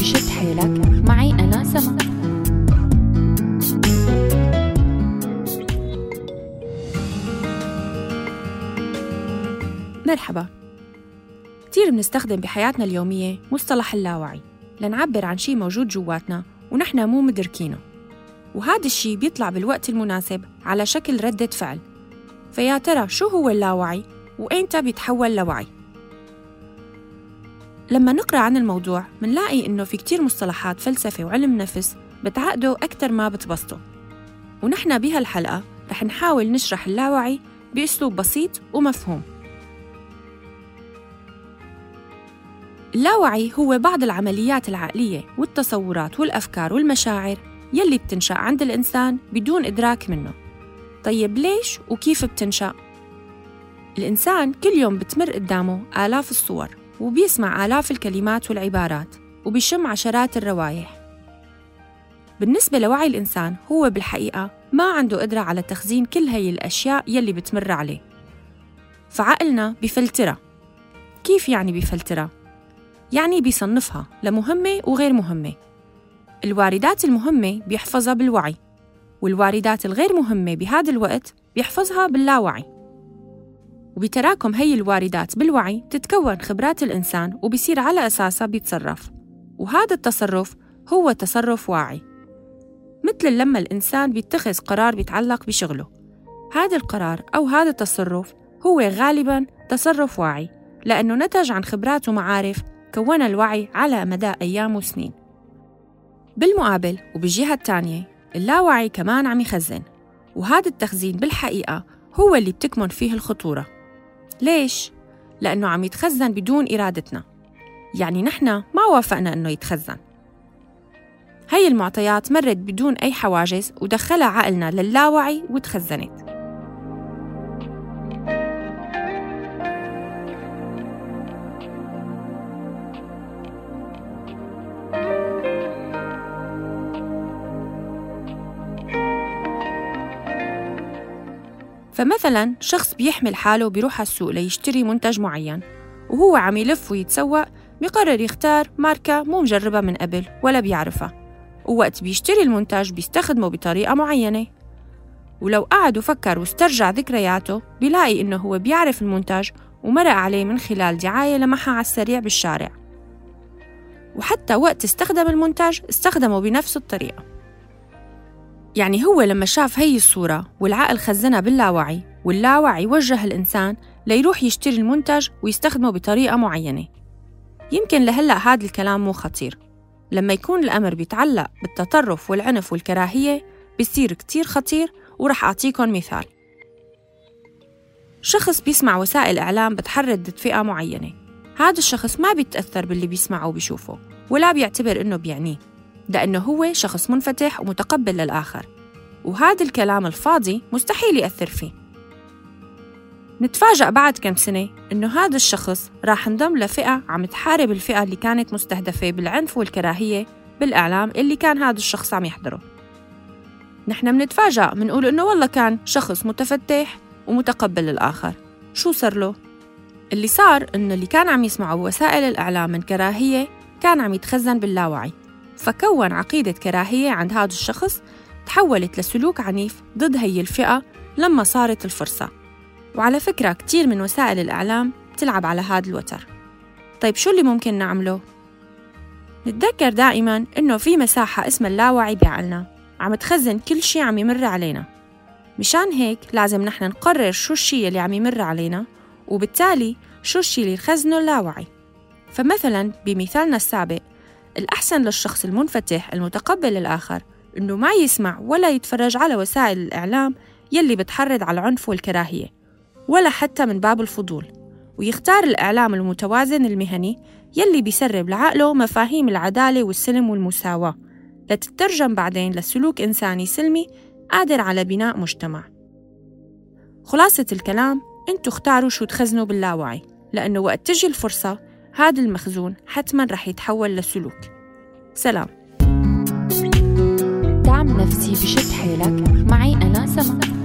بشد حيلك. معي أنا سما. مرحبا. كتير بنستخدم بحياتنا اليومية مصطلح اللاوعي. لنعبر عن شي موجود جواتنا ونحن مو مدركينه. وهذا الشي بيطلع بالوقت المناسب على شكل ردة فعل. فيا ترى شو هو اللاوعي؟ وإمتى بيتحول لوعي؟ لما نقرأ عن الموضوع منلاقي إنه في كتير مصطلحات فلسفة وعلم نفس بتعقدوا أكتر ما بتبسطوا. ونحن بهالحلقة رح نحاول نشرح اللاوعي بأسلوب بسيط ومفهوم. اللاوعي هو بعض العمليات العقلية والتصورات والأفكار والمشاعر يلي بتنشأ عند الإنسان بدون إدراك منه. طيب ليش وكيف بتنشأ؟ الإنسان كل يوم بتمر قدامه آلاف الصور. وبيسمع آلاف الكلمات والعبارات وبيشم عشرات الروائح بالنسبة لوعي الإنسان هو بالحقيقة ما عنده قدرة على تخزين كل هي الأشياء يلي بتمر عليه. فعقلنا بفلترها كيف يعني بفلترها؟ يعني بيصنفها لمهمة وغير مهمة. الواردات المهمة بيحفظها بالوعي والواردات الغير مهمة بهذا الوقت بيحفظها باللاوعي. وبتراكم هي الواردات بالوعي تتكون خبرات الإنسان وبصير على أساسها بيتصرف. وهذا التصرف هو تصرف واعي مثل لما الإنسان بيتخذ قرار بيتعلق بشغله. هذا القرار أو هذا التصرف هو غالباً تصرف واعي لأنه نتج عن خبرات ومعارف كونها الوعي على مدى أيام وسنين. بالمقابل وبالجهة الثانية اللاوعي كمان عم يخزن. وهذا التخزين بالحقيقة هو اللي بتكمن فيه الخطورة. ليش؟ لأنه عم يتخزن بدون إرادتنا. يعني نحن ما وافقنا أنه يتخزن. هي المعطيات مرت بدون أي حواجز ودخلها عقلنا للاوعي وتخزنت. فمثلا شخص بيحمل حاله بيروح على السوق ليشتري منتج معين وهو عم يلف ويتسوق بقرر يختار ماركة مو مجربة من قبل ولا بيعرفها ووقت بيشتري المنتج بيستخدمه بطريقة معينة. ولو قعد وفكر واسترجع ذكرياته بيلاقي إنه هو بيعرف المنتج ومرق عليه من خلال دعاية لمحها على السريع بالشارع. وحتى وقت استخدم المنتج استخدمه بنفس الطريقة. يعني هو لما شاف هي الصورة والعقل خزنها باللاوعي واللاوعي وجه الإنسان ليروح يشتري المنتج ويستخدمه بطريقة معينة. يمكن لهلأ هذا الكلام مو خطير. لما يكون الأمر بيتعلق بالتطرف والعنف والكراهية بيصير كتير خطير ورح أعطيكم مثال. شخص بيسمع وسائل إعلام بتحرض ضد فئة معينة. هذا الشخص ما بيتأثر باللي بيسمعه وبيشوفه ولا بيعتبر إنه بيعنيه. لأنه هو شخص منفتح ومتقبل للآخر. وهذا الكلام الفاضي مستحيل يأثر فيه. نتفاجأ بعد كم سنة إنه هذا الشخص راح انضم لفئة عم تحارب الفئة اللي كانت مستهدفة بالعنف والكراهية بالإعلام اللي كان هذا الشخص عم يحضره. نحن منتفاجأ منقول إنه والله كان شخص متفتح ومتقبل للآخر. شو صار له؟ اللي صار إنه اللي كان عم يسمعه بوسائل الإعلام من كراهية كان عم يتخزن باللاوعي. فكون عقيدة كراهية عند هذا الشخص تحولت لسلوك عنيف ضد هي الفئة لما صارت الفرصة. وعلى فكرة كتير من وسائل الإعلام تلعب على هذا الوتر. طيب شو اللي ممكن نعمله؟ نتذكر دائما إنه في مساحة اسمها اللاوعي بعقلنا عم تخزن كل شي عم يمر علينا. مشان هيك لازم نحن نقرر شو الشي اللي عم يمر علينا وبالتالي شو الشي اللي نخزنه اللاوعي. فمثلا بمثالنا السابق الأحسن للشخص المنفتح المتقبل للآخر إنه ما يسمع ولا يتفرج على وسائل الإعلام يلي بتحرض على العنف والكراهية ولا حتى من باب الفضول ويختار الإعلام المتوازن المهني يلي بيسرب لعقله مفاهيم العدالة والسلم والمساواة لتترجم بعدين لسلوك إنساني سلمي قادر على بناء مجتمع. خلاصة الكلام انتو اختاروا شو تخزنوا باللاوعي لأنه وقت تجي الفرصة هذا المخزون حتما رح يتحول لسلوك. سلام. دعم نفسي بشد حيلك. معي أنا سما